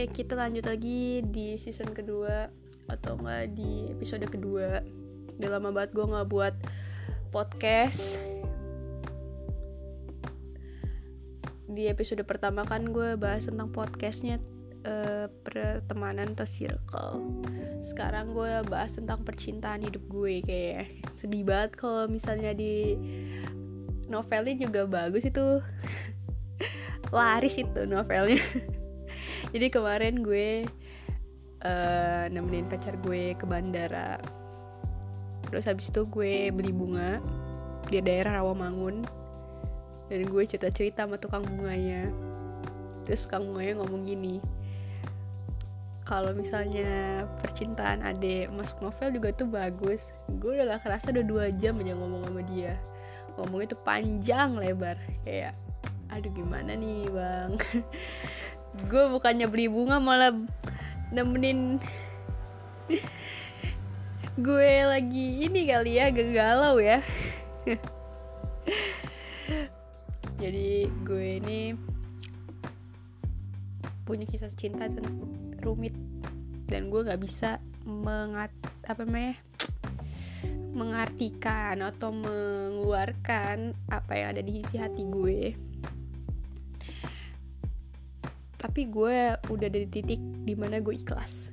Oke, kita lanjut lagi di season kedua atau enggak di episode kedua. Udah lama banget gue nggak buat podcast. Di episode pertama kan gue bahas tentang podcastnya uh, pertemanan atau circle. Sekarang gue bahas tentang percintaan hidup gue kayak sedih banget kalau misalnya di novelnya juga bagus itu laris itu novelnya jadi kemarin gue uh, nemenin pacar gue ke bandara. Terus habis itu gue beli bunga di daerah Rawamangun. Dan gue cerita-cerita sama tukang bunganya. Terus tukang bunganya ngomong gini kalau misalnya percintaan adek masuk novel juga tuh bagus. Gue udah gak kerasa udah dua jam aja ngomong sama dia. Ngomongnya tuh panjang lebar. Kayak aduh gimana nih bang gue bukannya beli bunga malah nemenin gue lagi ini kali ya galau ya. Jadi gue ini punya kisah cinta dan rumit. Dan gue nggak bisa mengat apa namanya mengartikan atau mengeluarkan apa yang ada di isi hati gue tapi gue udah dari titik di mana gue ikhlas.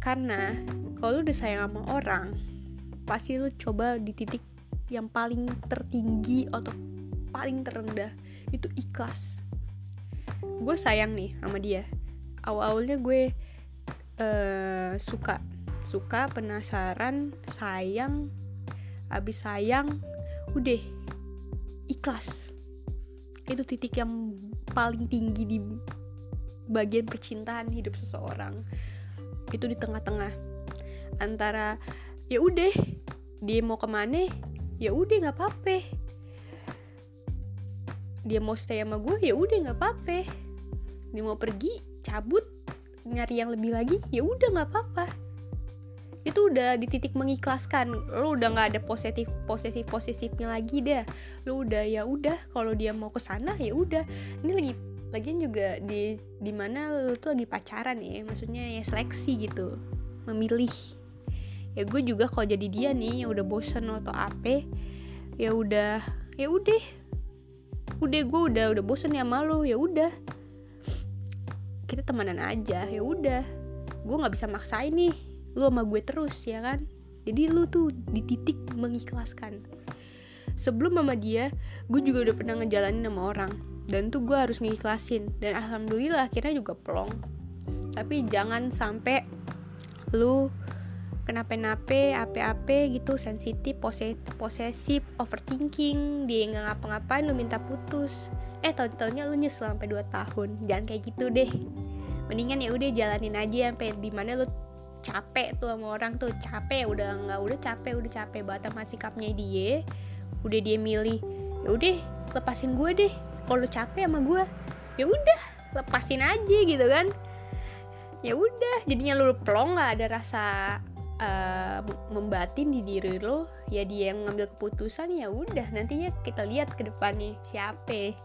Karena kalau udah sayang sama orang pasti lu coba di titik yang paling tertinggi atau paling terendah itu ikhlas. Gue sayang nih sama dia. Awal-awalnya gue uh, suka suka penasaran sayang abis sayang udah ikhlas. Itu titik yang paling tinggi di bagian percintaan hidup seseorang itu di tengah-tengah. Antara ya udah dia mau ke mana ya udah nggak apa-apa. Dia mau stay sama gue ya udah nggak apa-apa. Dia mau pergi? Cabut? Nyari yang lebih lagi? Ya udah nggak apa-apa itu udah di titik mengikhlaskan. Lu udah nggak ada posesif posesif posesifnya lagi deh. Lu udah ya udah kalau dia mau ke sana ya udah. Ini lagi lagian juga di di mana lu tuh lagi pacaran ya maksudnya ya seleksi gitu memilih. Ya gue juga kalau jadi dia nih yang udah bosen atau apa ya udah ya udah. Udah gue udah udah bosen ya malu ya udah. Kita temanan aja ya udah. Gue nggak bisa maksain nih lu sama gue terus ya kan? Jadi lu tuh di titik mengikhlaskan. Sebelum sama dia gue juga udah pernah ngejalanin sama orang. Dan tuh gue harus ngikhlasin dan alhamdulillah akhirnya juga plong. Tapi jangan sampai lu kenapa-nape ape-ape gitu sensitif posesif overthinking dia nggak ngapa-ngapain lu minta putus. Eh tahun-tahunnya lu nyesel sampai 2 tahun. Jangan kayak gitu deh. Mendingan ya udah jalanin aja sampai di mana lu capek tuh sama orang tuh capek udah nggak udah capek udah capek banget sama sikapnya dia. Udah dia milih ya udah lepasin gue deh. Kalau capek sama gue ya udah lepasin aja gitu kan. Ya udah jadinya lu plong nggak ada rasa uh, membatin di diri lo ya dia yang ngambil keputusan ya udah nantinya kita lihat ke depannya siapa.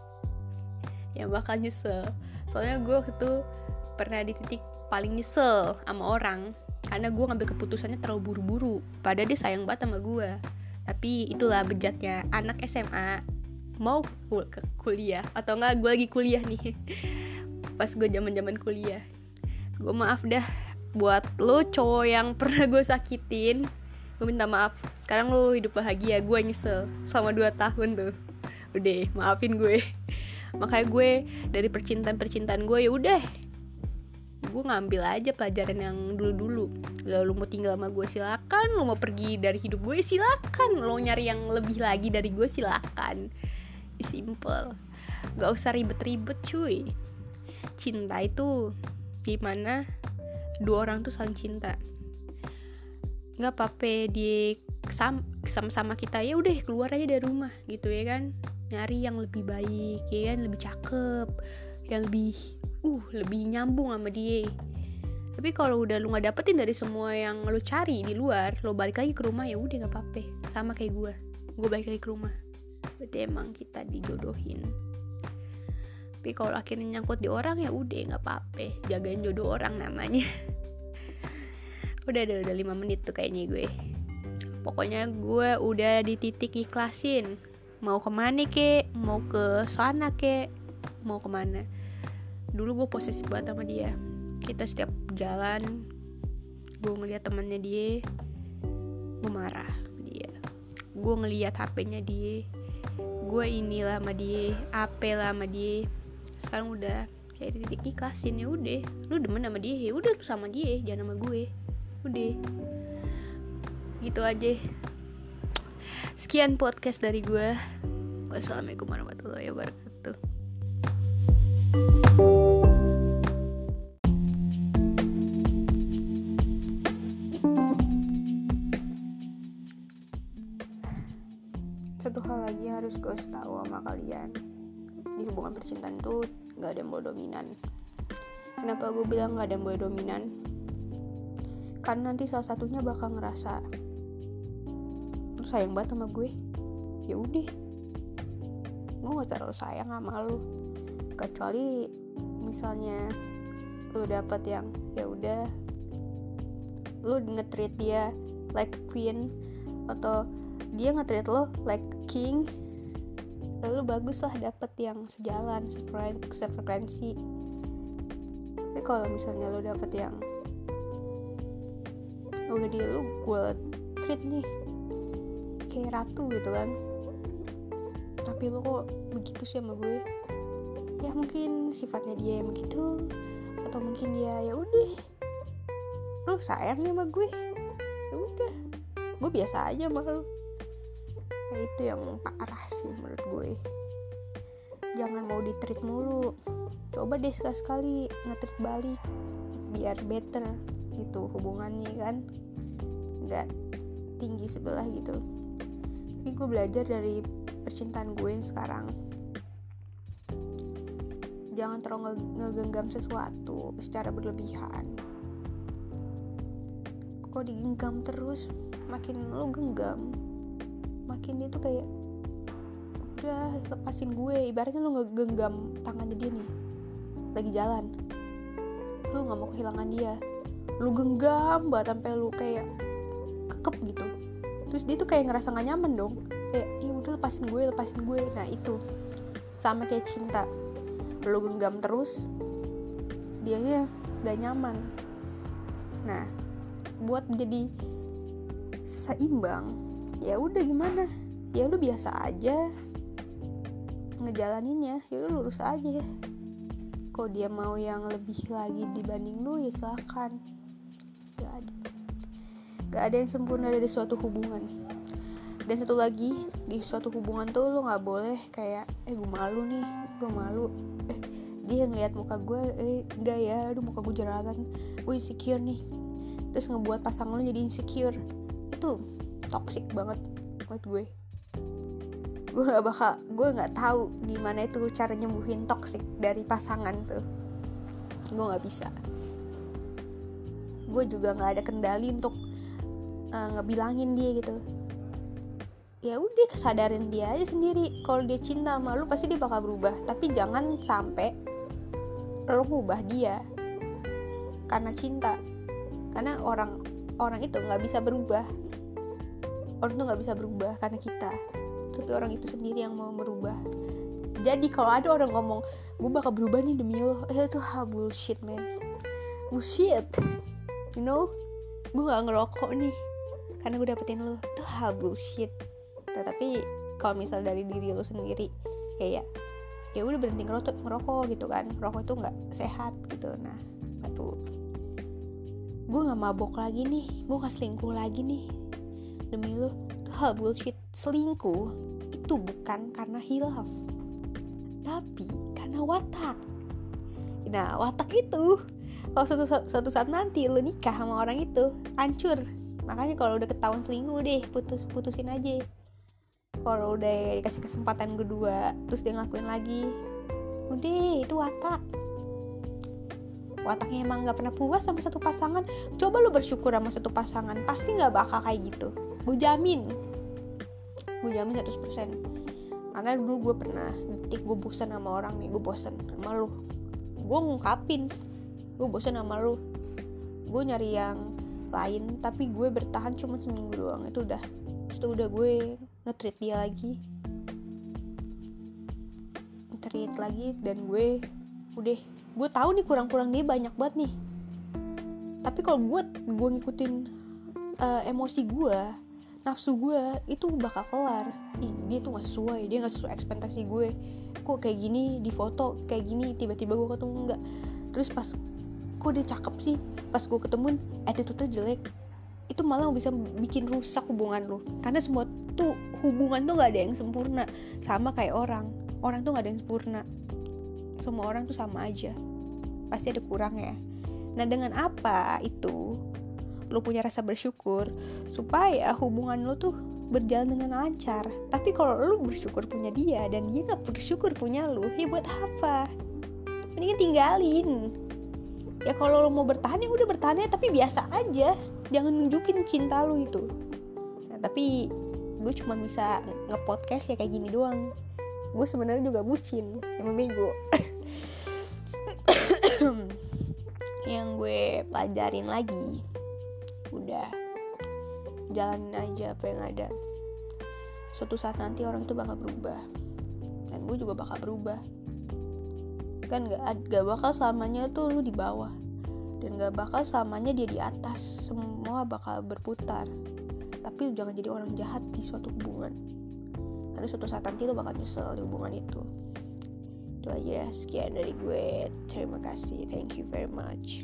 Yang bakal nyesel. Soalnya gue itu pernah di titik paling nyesel sama orang karena gue ngambil keputusannya terlalu buru-buru. Padahal dia sayang banget sama gue tapi itulah bejatnya anak SMA mau kul ke kuliah atau enggak gue lagi kuliah nih. Pas gue zaman zaman kuliah. Gue maaf dah buat lo cowok yang pernah gue sakitin. Gue minta maaf. Sekarang lo hidup bahagia gue nyesel selama 2 tahun tuh. Udah maafin gue. Makanya gue dari percintaan percintaan gue ya udah gue ngambil aja pelajaran yang dulu-dulu. Lo mau tinggal sama gue silakan. Lo mau pergi dari hidup gue silakan. Lo nyari yang lebih lagi dari gue silakan. Simple. Gak usah ribet-ribet cuy. Cinta itu gimana? Dua orang tuh saling cinta. Nggak apa-apa di sama-sama kita ya udah keluar aja dari rumah gitu ya kan? Nyari yang lebih baik ya kan? Lebih cakep yang lebih uh lebih nyambung sama dia. Tapi kalau udah lu nggak dapetin dari semua yang lu cari di luar lo balik lagi ke rumah ya udah nggak apa-apa. Sama kayak gue gue balik lagi ke rumah. Berarti emang kita dijodohin. Tapi kalau akhirnya nyangkut di orang ya udah nggak apa-apa. Jagain jodoh orang namanya. Udah udah udah lima menit tuh kayaknya gue. Pokoknya gue udah di titik ikhlasin. Mau ke mana ke mau ke sana ke mau ke mana dulu gue posesif banget sama dia. Kita setiap jalan gue ngeliat temannya dia gue marah dia. Gue ngeliat hpnya dia gue inilah sama dia apa lah sama dia. Sekarang udah kayak titik ikhlasin ya udah. Lu demen sama dia ya udah tuh sama dia jangan sama gue. Udah. Gitu aja. Sekian podcast dari gue wassalamualaikum warahmatullahi wabarakatuh satu hal lagi harus gue tahu sama kalian. Di hubungan percintaan tuh gak ada yang boleh dominan. Kenapa gue bilang gak ada yang boleh dominan? Karena nanti salah satunya bakal ngerasa sayang banget sama gue. Ya udah. Gue gak terlalu sayang sama lu. Kecuali misalnya lu dapet yang ya udah lu nge-treat dia like queen atau dia nge-treat lo like king lalu bagus lah dapet yang sejalan sefrekuensi. Tapi kalau misalnya lo dapet yang udah dia lu gue treat nih kayak ratu gitu kan. Tapi lo kok begitu sih sama gue? Ya mungkin sifatnya dia yang begitu atau mungkin dia ya udah. Lo sayang sama gue? Ya udah gue biasa aja lo. ya itu yang parah sih menurut gue. Jangan mau di treat mulu. Coba deh sekali-sekali nge-treat balik biar better gitu hubungannya kan. Nggak tinggi sebelah gitu. Tapi gue belajar dari percintaan gue yang sekarang. Jangan terlalu ngegenggam sesuatu secara berlebihan. Kok digenggam terus makin lo genggam makin dia tuh kayak udah lepasin gue. Ibaratnya lo ngegenggam tangannya dia nih lagi jalan. Lo nggak mau kehilangan dia. Lu genggam banget sampai lu kayak kekep gitu. Terus dia tuh kayak ngerasa gak nyaman dong. Kayak ya udah lepasin gue lepasin gue. Nah itu. Sama kayak cinta. Lu genggam terus dianya gak nyaman. Nah buat menjadi seimbang ya udah gimana? Ya lu biasa aja ngejalaninnya. Ya lu lurus aja. Kok dia mau yang lebih lagi dibanding lu ya silahkan gak ada. Gak ada yang sempurna dari suatu hubungan. Dan satu lagi di suatu hubungan tuh lo nggak boleh kayak eh gue malu nih gue malu. Eh dia ngeliat muka gue eh enggak ya aduh muka gue jerawatan gue insecure nih. Terus ngebuat pasangan lo jadi insecure. Itu toxic banget menurut gue. Gue nggak bakal gue nggak tahu gimana itu cara nyembuhin toxic dari pasangan tuh. Gue nggak bisa. Gue juga nggak ada kendali untuk uh, ngebilangin dia gitu. Ya udah kesadarin dia aja sendiri. Kalau dia cinta sama lu pasti dia bakal berubah. Tapi jangan sampai lo ngubah dia karena cinta. Karena orang orang itu nggak bisa berubah orang tuh nggak bisa berubah karena kita. Tapi orang itu sendiri yang mau merubah. Jadi kalau ada orang ngomong gue bakal berubah nih demi lo eh, itu hal bullshit man. Bullshit. You know? Gue nggak ngerokok nih karena gue dapetin lo itu hal bullshit. Tetapi kalau misal dari diri lo sendiri ya ya udah berhenti ngerokok ngerokok gitu kan. Ngerokok itu nggak sehat gitu. Nah gue nggak mabok lagi nih. Gue nggak selingkuh lagi nih demi itu hal bullshit selingkuh itu bukan karena hilaf tapi karena watak. Nah watak itu kalau suatu, suatu saat nanti lo nikah sama orang itu hancur. Makanya kalau udah ketahuan selingkuh deh putus putusin aja. Kalau udah dikasih kesempatan kedua terus dia ngelakuin lagi udah itu watak. Wataknya emang nggak pernah puas sama satu pasangan. Coba lu bersyukur sama satu pasangan pasti nggak bakal kayak gitu gue jamin. Gue jamin 100% karena dulu gue pernah detik gue bosan sama orang nih gue bosan sama lu. Gue ngungkapin gue bosan sama lu. Gue nyari yang lain tapi gue bertahan cuma seminggu doang. Itu udah itu udah gue nge-treat dia lagi. Nge-treat lagi dan gue udah gue tahu nih kurang-kurang dia banyak banget nih. Tapi kalau gue gue ngikutin uh, emosi gue nafsu gue itu bakal kelar. Ih, dia tuh gak sesuai dia gak sesuai ekspektasi gue. Kok kayak gini di foto kayak gini tiba-tiba gue ketemu enggak terus pas kok dia cakep sih? Pas gue ketemuin attitude-nya jelek. Itu malah bisa bikin rusak hubungan lo karena semua tuh hubungan tuh gak ada yang sempurna. Sama kayak orang. Orang tuh gak ada yang sempurna. Semua orang tuh sama aja. Pasti ada kurang ya nah dengan apa itu lo punya rasa bersyukur supaya hubungan lo tuh berjalan dengan lancar. Tapi kalau lo bersyukur punya dia dan dia nggak bersyukur punya lo ya buat apa? Mendingan tinggalin. Ya kalau lo mau bertahan ya udah bertahan ya tapi biasa aja. Jangan nunjukin cinta lo itu. Nah, tapi gue cuma bisa ngepodcast ya kayak gini doang. Gue sebenarnya juga bucin emang bego. Yang gue pelajarin lagi udah. Jalanin aja apa yang ada. Suatu saat nanti orang itu bakal berubah. Dan gue juga bakal berubah. Kan gak, gak bakal selamanya tuh lu di bawah. Dan gak bakal selamanya dia di atas. Semua bakal berputar. Tapi jangan jadi orang jahat di suatu hubungan. Karena suatu saat nanti lu bakal nyesel di hubungan itu. Itu aja. Sekian dari gue. Terima kasih. Thank you very much